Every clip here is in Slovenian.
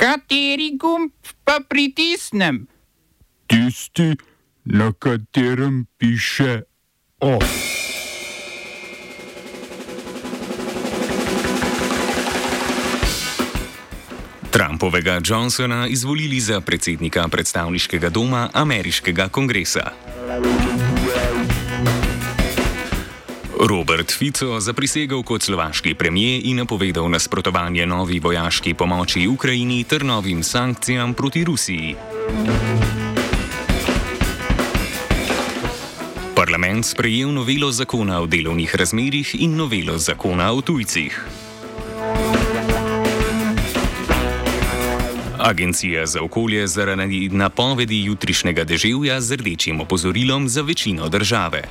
Kateri gumb pa pritisnem? Tisti, na katerem piše OF. Trumpovega Johnsona izvolili za predsednika predstavniškega doma ameriškega kongresa. Robert Fico zaprisegel kot slovaški premijer in napovedal nasprotovanje novi vojaški pomoči Ukrajini ter novim sankcijam proti Rusiji. Parlament sprejel novelo zakona o delovnih razmerjih in novelo zakona o tujcih. Agencija za okolje zaradi napovedi jutrišnjega deževja z rdečim opozorilom za večino države.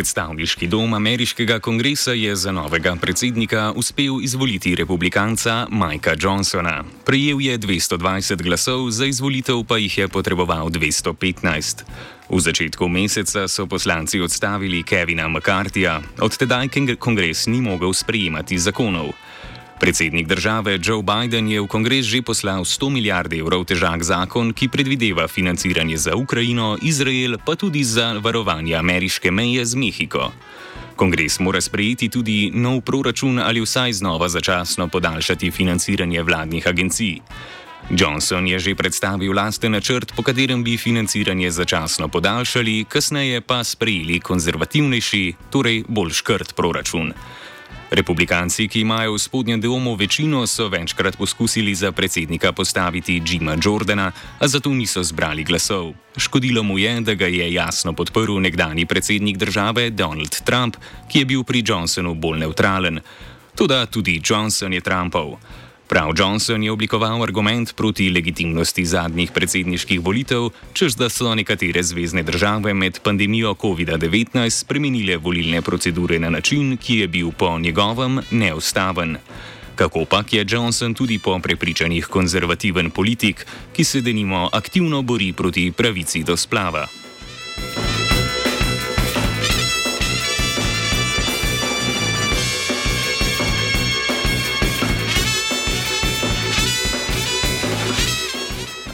Predstavniški dom ameriškega kongresa je za novega predsednika uspel izvoliti republikanca Mikea Johnsona. Prejel je 220 glasov, za izvolitev pa jih je potreboval 215. V začetku meseca so poslanci odstavili Kevina McCarthyja, od tedaj kongres ni mogel sprejemati zakonov. Predsednik države Joe Biden je v kongres že poslal 100 milijard evrov težak zakon, ki predvideva financiranje za Ukrajino, Izrael, pa tudi za varovanje ameriške meje z Mehiko. Kongres mora sprejeti tudi nov proračun ali vsaj znova začasno podaljšati financiranje vladnih agencij. Johnson je že predstavil lasten načrt, po katerem bi financiranje začasno podaljšali, kasneje pa sprejeli konzervativnejši, torej bolj škrt proračun. Republikanci, ki imajo v spodnjem domu večino, so večkrat poskusili za predsednika postaviti Jima Jordana, a zato niso zbrali glasov. Škodilo mu je, da ga je jasno podprl nekdani predsednik države Donald Trump, ki je bil pri Johnsonu bolj neutralen. Tudi Johnson je Trumpov. Prav Johnson je oblikoval argument proti legitimnosti zadnjih predsedniških volitev, čež da so nekatere zvezdne države med pandemijo COVID-19 spremenile volilne procedure na način, ki je bil po njegovem neustaven. Kako pak je Johnson tudi po prepričanjih konzervativen politik, ki se denimo aktivno bori proti pravici do splava.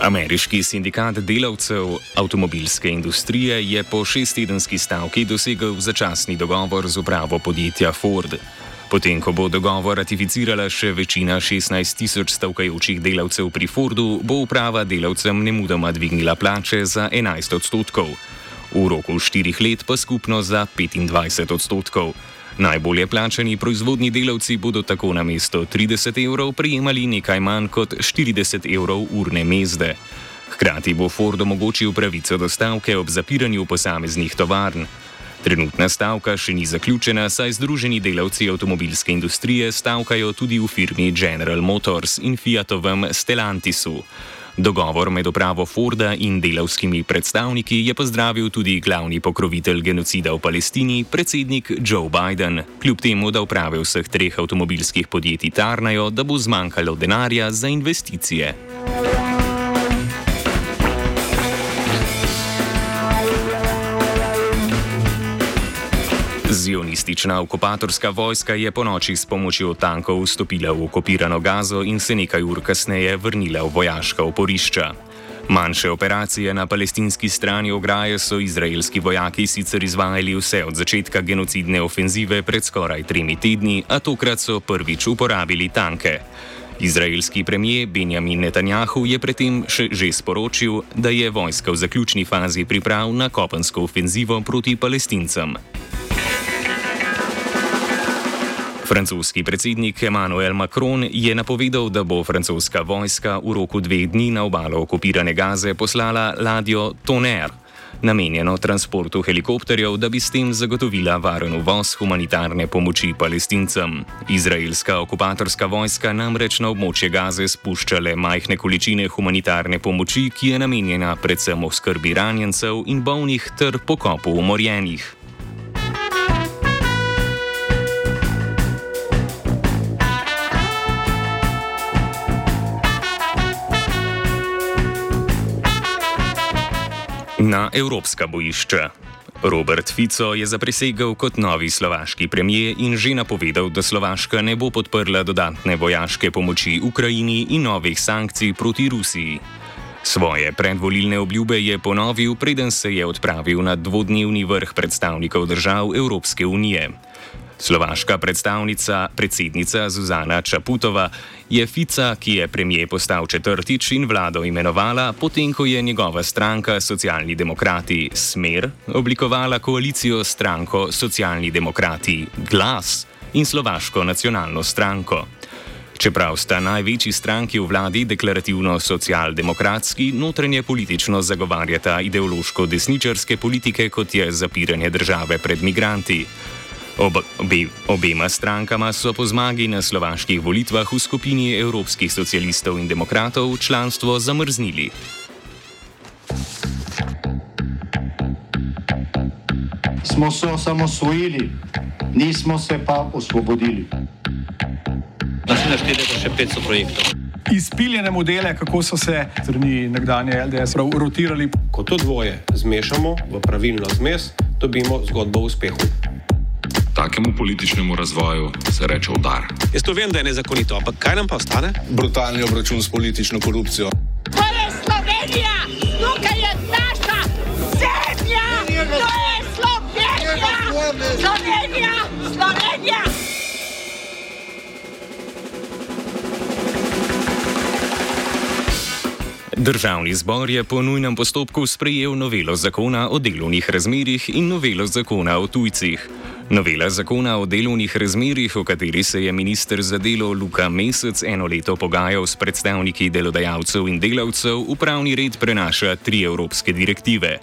Ameriški sindikat delavcev avtomobilske industrije je po šesttedenski stavki dosegel začasni dogovor z upravo podjetja Ford. Potem, ko bo dogovor ratificirala še večina 16 tisoč stavkajočih delavcev pri Fordu, bo uprava delavcem nemudoma dvignila plače za 11 odstotkov. V roku štirih let pa skupno za 25 odstotkov. Najbolje plačani proizvodni delavci bodo tako na mesto 30 evrov prejemali nekaj manj kot 40 evrov urne mezde. Hkrati bo Ford omogočil pravico do stavke ob zapiranju posameznih tovarn. Trenutna stavka še ni zaključena, saj združeni delavci avtomobilske industrije stavkajo tudi v firmi General Motors in Fiatovem Stellantisu. Dogovor med upravo Forda in delavskimi predstavniki je pozdravil tudi glavni pokrovitelj genocida v Palestini, predsednik Joe Biden, kljub temu, da uprave vseh treh avtomobilskih podjetij tarnajo, da bo zmanjkalo denarja za investicije. Zionistična okupatorska vojska je po noči s pomočjo tankov vstopila v okupirano Gazo in se nekaj ur kasneje vrnila v vojaška oporišča. Manjše operacije na palestinski strani ograje so izraelski vojaki sicer izvajali vse od začetka genocidne ofenzive pred skoraj tremi tedni, a tokrat so prvič uporabili tanke. Izraelski premijer Benjamin Netanjahu je predtem še že sporočil, da je vojska v zaključni fazi priprav na kopensko ofenzivo proti palestincem. Francoski predsednik Emmanuel Macron je napovedal, da bo francoska vojska v roku dveh dni na obalo okupirane Gaze poslala ladjo Tonnerre, namenjeno transportu helikopterjev, da bi s tem zagotovila varen uvoz humanitarne pomoči palestincem. Izraelska okupatorska vojska namreč na območje Gaze spušča le majhne količine humanitarne pomoči, ki je namenjena predvsem oskrbi ranjencev in bolnih ter pokopu umorjenih. Na evropska bojišča. Robert Fico je zaprisegel kot novi slovaški premijer in že napovedal, da Slovaška ne bo podprla dodatne vojaške pomoči Ukrajini in novih sankcij proti Rusiji. Svoje predvolilne obljube je ponovil, preden se je odpravil na dvodnevni vrh predstavnikov držav Evropske unije. Slovaška predstavnica, predsednica Zuzana Čaputova, je Fica, ki je premije postal četrtič in vlado imenovala, potem ko je njegova stranka Socialni demokrati Smer oblikovala koalicijo s stranko Socialni demokrati Glas in Slovaško nacionalno stranko. Čeprav sta največji stranki v vladi deklarativno socialdemokratski, notranje politično zagovarjata ideološko desničarske politike, kot je zapiranje države pred migranti. Ob, obe, obema strankama so po zmagi na slovaških volitvah v skupini evropskih socialistov in demokratov članstvo zamrznili. Smo se osamosvojili, nismo se pa osvobodili. Naslednje število je še 500 projektov. Izpiljene modele, kako so se strani nekdanje LDS rotirali. Ko to dvoje zmešamo v pravilno zmes, dobimo zgodbo o uspehu. Takemu političnemu razvoju se reče udar. Jaz to vem, da je nezakonito, ampak kaj nam pa ostane? Brutalni obračun s politično korupcijo. To je Slovenija, tukaj je naša zemlja, to je Slovenija, Slovenija, Slovenija. Državni zbor je po nujnem postopku sprejel novelo zakona o delovnih razmerjih in novelo zakona o tujcih. Novela zakona o delovnih razmerjih, o kateri se je ministr za delo Luka Mesec eno leto pogajal s predstavniki delodajalcev in delavcev, v pravni red prenaša tri evropske direktive.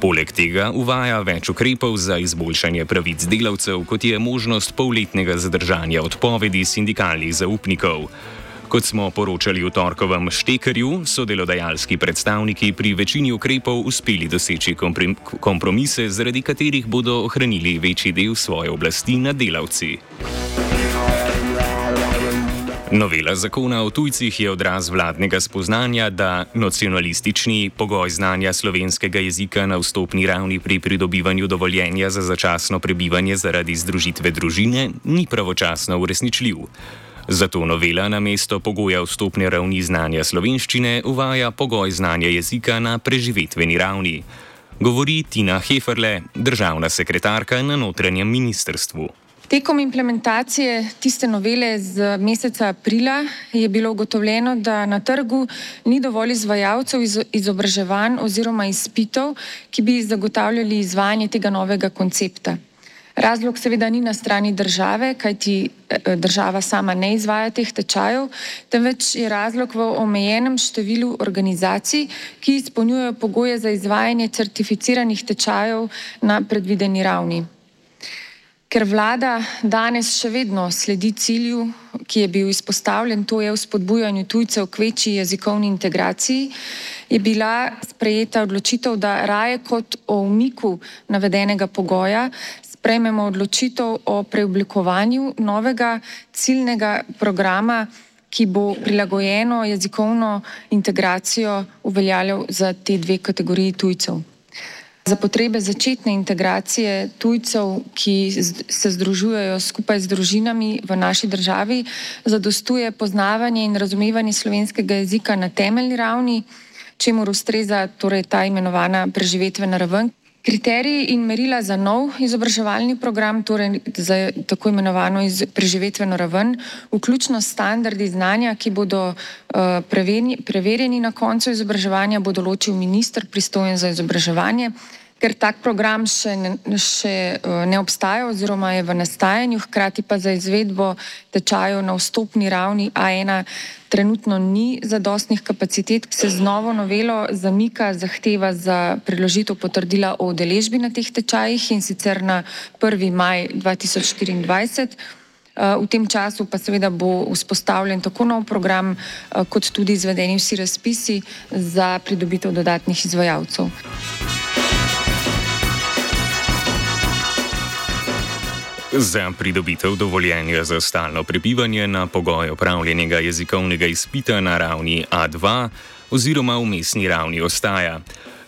Poleg tega uvaja več ukrepov za izboljšanje pravic delavcev, kot je možnost polletnega zadržanja odpovedi sindikalnih zaupnikov. Kot smo poročali v torkovem štekerju, so delodajalski predstavniki pri večini ukrepov uspeli doseči kompromise, zaradi katerih bodo ohranili večji del svoje oblasti nad delavci. Novela zakona o tujcih je odraz vladnega spoznanja, da nacionalistični pogoj znanja slovenskega jezika na vstopni ravni pri pridobivanju dovoljenja za začasno prebivanje zaradi združitve družine ni pravočasno uresničljiv. Zato novela na mesto pogoja vstopne ravni znanja slovenščine uvaja pogoj znanja jezika na preživetveni ravni. Govori Tina Heferle, državna sekretarka na notranjem ministrstvu. Tekom implementacije tiste novele z meseca aprila je bilo ugotovljeno, da na trgu ni dovolj izvajalcev izobraževanj oziroma izpitov, ki bi zagotavljali izvajanje tega novega koncepta. Razlog seveda ni na strani države, kajti eh, država sama ne izvaja teh tečajev, temveč je razlog v omejenem številu organizacij, ki izpolnjujejo pogoje za izvajanje certificiranih tečajev na predvideni ravni. Ker vlada danes še vedno sledi cilju, ki je bil izpostavljen, to je v spodbujanju tujcev k večji jezikovni integraciji, je bila sprejeta odločitev, da raje kot o umiku navedenega pogoja sprejmemo odločitev o preoblikovanju novega ciljnega programa, ki bo prilagojeno jezikovno integracijo uveljavljal za te dve kategoriji tujcev. Za potrebe začetne integracije tujcev, ki se združujejo skupaj z družinami v naši državi, zadostuje poznavanje in razumevanje slovenskega jezika na temeljni ravni, čemu ustreza torej ta imenovana preživetvena raven. Kriteriji in merila za nov izobraževalni program, torej za tako imenovano preživetveno raven, vključno s standardi znanja, ki bodo uh, preverjeni na koncu izobraževanja, bo določil ministr pristojen za izobraževanje ker tak program še ne, še eh, ne obstaja oziroma je v nastajanju, hkrati pa za izvedbo tečajev na vstopni ravni A1 trenutno ni zadostnih kapacitet, se z novo novelo zamika zahteva za predložitev potrdila o udeležbi na teh tečajih in sicer na 1. maj 2024. Eh, v tem času pa seveda bo vzpostavljen tako nov program, eh, kot tudi izvedeni vsi razpisi za pridobitev dodatnih izvajalcev. Za pridobitev dovoljenja za stalno prebivanje na pogoj opravljenega jezikovnega izpita na ravni A2 oziroma v mestni ravni ostaja.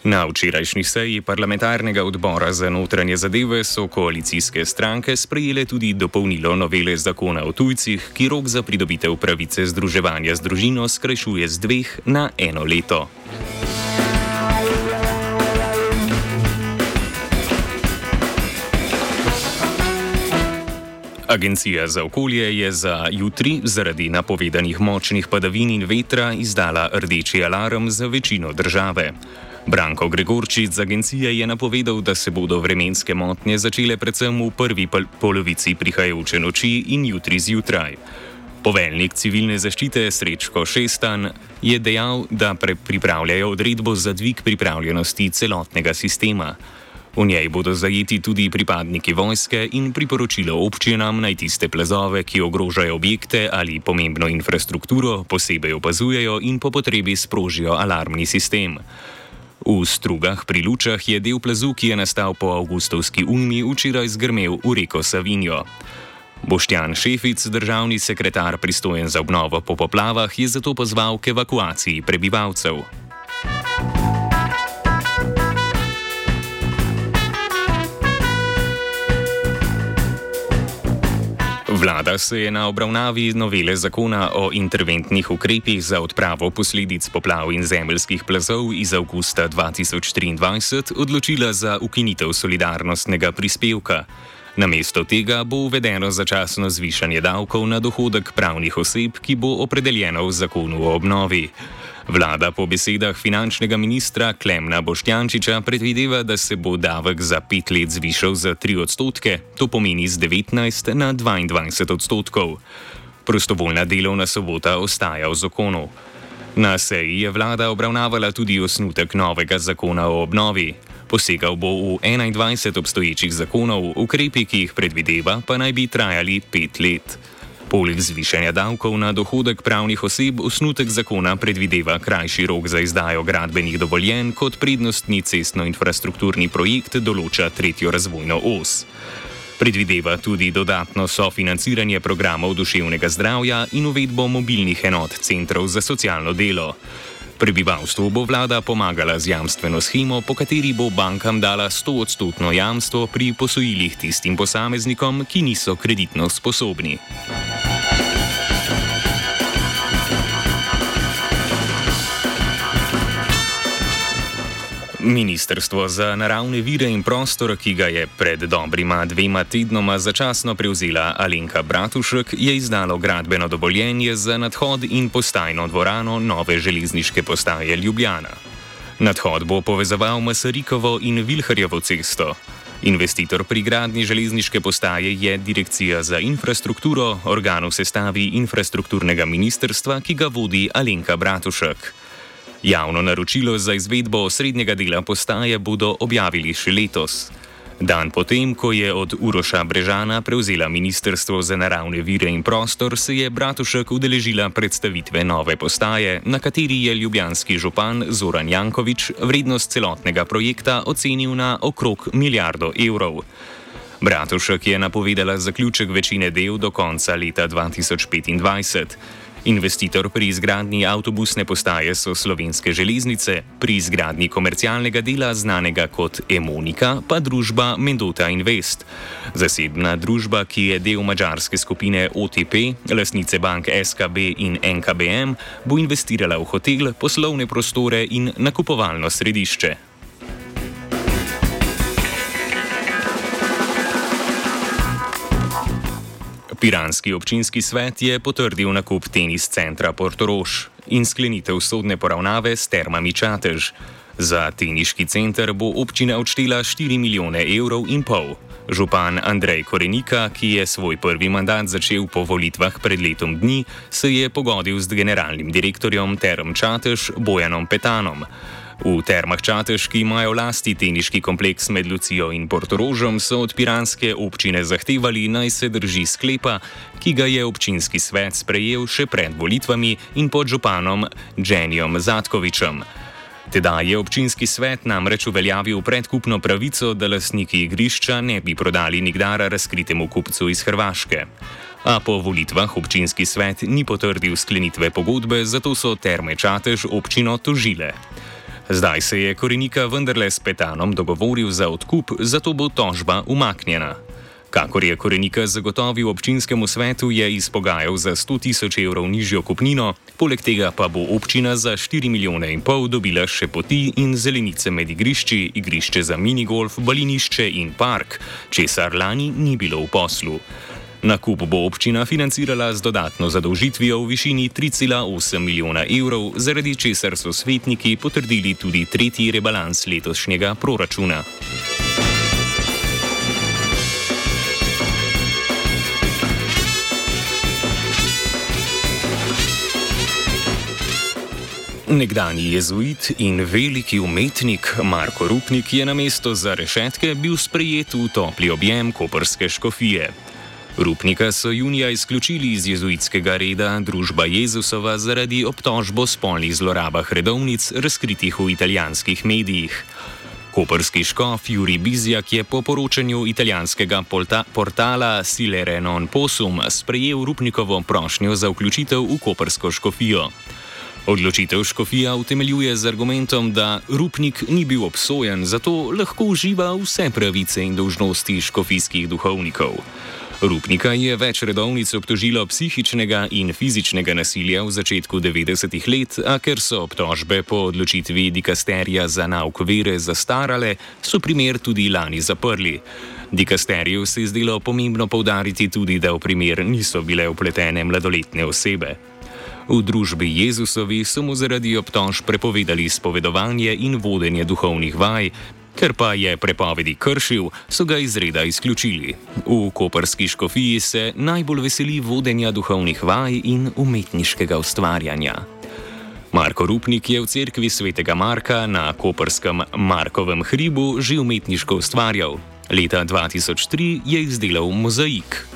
Na včerajšnji seji parlamentarnega odbora za notranje zadeve so koalicijske stranke sprejele tudi dopolnilo novele zakona o tujcih, ki rok za pridobitev pravice združevanja z družino skrajšuje z dveh na eno leto. Agencija za okolje je za jutri zaradi napovedanih močnih padavin in vetra izdala rdeči alarm za večino države. Branko Gregorčič z agencije je napovedal, da se bodo vremenske motnje začele predvsem v prvi polovici prihajajoče noči in jutri zjutraj. Poveljnik civilne zaščite Srečko Šestan je dejal, da pripravljajo odredbo za dvig pripravljenosti celotnega sistema. V njej bodo zajeti tudi pripadniki vojske in priporočilo občinam naj tiste plazove, ki ogrožajo objekte ali pomembno infrastrukturo, posebej opazujejo in po potrebi sprožijo alarmni sistem. V strugah pri Lučah je del plazu, ki je nastal po avgustovski ujmi, včeraj zgrmel v reko Savinjo. Boštjan Šefic, državni sekretar pristojen za obnovo po poplavah, je zato pozval k evakuaciji prebivalcev. Vlada se je na obravnavi novele zakona o interventnih ukrepih za odpravo posledic poplav in zemeljskih plazov iz avgusta 2023 odločila za ukinitev solidarnostnega prispevka. Namesto tega bo uvedeno začasno zvišanje davkov na dohodek pravnih oseb, ki bo opredeljeno v zakonu o obnovi. Vlada po besedah finančnega ministra Klemna Boštjančiča predvideva, da se bo davek za pet let zvišal za tri odstotke, to pomeni z 19 na 22 odstotkov. Prostovoljna delovna sobota ostaja v zakonu. Na seji je vlada obravnavala tudi osnutek novega zakona o obnovi. Posegal bo v 21 obstoječih zakonov, ukrepi, ki jih predvideva, pa naj bi trajali pet let. Poleg zvišanja davkov na dohodek pravnih oseb, osnutek zakona predvideva krajši rok za izdajo gradbenih dovoljenj, kot prednostni cestno-infrastrukturni projekt določa tretjo razvojno os. Predvideva tudi dodatno sofinanciranje programov duševnega zdravja in uvedbo mobilnih enot centrov za socialno delo. Prebivalstvu bo vlada pomagala z jamstveno schemo, po kateri bo bankam dala 100-odstotno jamstvo pri posojilih tistim posameznikom, ki niso kreditno sposobni. Ministrstvo za naravne vire in prostor, ki ga je pred dobrima dvema tednoma začasno prevzela Alenka Bratušek, je izdalo gradbeno dovoljenje za nadhod in postajno dvorano nove železniške postaje Ljubljana. Nadhod bo povezoval Masarikovo in Vilharjevo cesto. Investitor pri gradni železniške postaje je Direkcija za infrastrukturo, organ v sestavi infrastrukturnega ministrstva, ki ga vodi Alenka Bratušek. Javno naročilo za izvedbo osrednjega dela postaje bodo objavili še letos. Dan potem, ko je od Uroša Brežana prevzela Ministrstvo za naravne vire in prostor, se je Bratušek udeležila predstavitve nove postaje, na kateri je ljubljanski župan Zoran Jankovič vrednost celotnega projekta ocenil na okrog milijardo evrov. Bratušek je napovedala zaključek večine del do konca leta 2025. Investitor pri izgradnji avtobusne postaje so slovenske železnice, pri izgradnji komercialnega dela znanega kot Emonika pa družba Mendota Invest. Zasebna družba, ki je del mađarske skupine OTP, lasnice bank SKB in NKBM, bo investirala v hotel, poslovne prostore in nakupovalno središče. Piranski občinski svet je potrdil nakup tenis centra Portoroš in sklenitev sodne poravnave s termami Čatež. Za teniški center bo občina odštela 4 milijone evrov in pol. Župan Andrej Korenika, ki je svoj prvi mandat začel po volitvah pred letom dni, se je pogodil z generalnim direktorjem Term Čatež Bojanom Petanom. V termah Čatež, ki imajo lasti teniški kompleks med Lucijo in Portorožom, so od piranske občine zahtevali naj se drži sklepa, ki ga je občinski svet sprejel še pred volitvami in pod županom Dženijom Zatkovičem. Teda je občinski svet namreč uveljavil predkupno pravico, da lasniki igrišča ne bi prodali nikdar razkritemu kupcu iz Hrvaške. A po volitvah občinski svet ni potrdil sklenitve pogodbe, zato so terme Čatež občino tožile. Zdaj se je Korenika vendarle s Petanom dogovoril za odkup, zato bo tožba umaknjena. Kakor je Korenika zagotovil občinskemu svetu, je izpogajal za 100 tisoč evrov nižjo kupnino, poleg tega pa bo občina za 4 milijone in pol dobila še poti in zelenice med igrišči, igrišče za minigolf, balinišče in park, česar lani ni bilo v poslu. Nakup bo občina financirala z dodatno zadolžitvijo v višini 3,8 milijona evrov, zaradi česar so svetniki potrdili tudi tretji rebalans letošnjega proračuna. Nekdani jezuit in veliki umetnik Marko Rupnik je na mesto za rešetke bil sprejet v topli objem koperske škofije. Rupnika so junija izključili iz jezuitskega reda Družba Jezusova zaradi obtožbo spolnih zlorabah redovnic razkritih v italijanskih medijih. Koperski škof Juri Bizjak je po poročanju italijanskega portala Silere non posum sprejel Rupnikovo prošnjo za vključitev v kopersko škofijo. Odločitev škofija utemeljuje z argumentom, da Rupnik ni bil obsojen, zato lahko uživa vse pravice in dožnosti škofijskih duhovnikov. Rupnika je več redovnic obtožilo psihičnega in fizičnega nasilja v začetku 90-ih let, a ker so obtožbe po odločitvi dikasterija za nauk vere zastarale, so primer tudi lani zaprli. Dikasteriju se je zdelo pomembno povdariti tudi, da v primer niso bile upletene mladoletne osebe. V družbi Jezusovi so mu zaradi obtož prepovedali spovedovanje in vodenje duhovnih vaj, ker pa je prepovedi kršil, so ga iz reda izključili. V koperski škofiji se najbolj veseli vodenja duhovnih vaj in umetniškega ustvarjanja. Marko Rupnik je v cerkvi svetega Marka na koperskem Markovem hribu že umetniško ustvarjal. Leta 2003 je izdelal mozaik.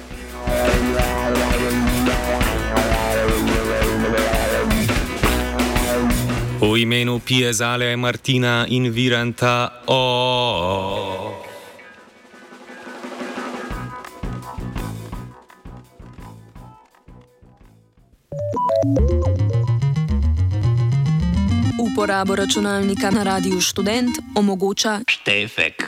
V imenu Piezale, Martina in Viranta, o. Uporabo računalnika na Radiu Student omogoča Štefek.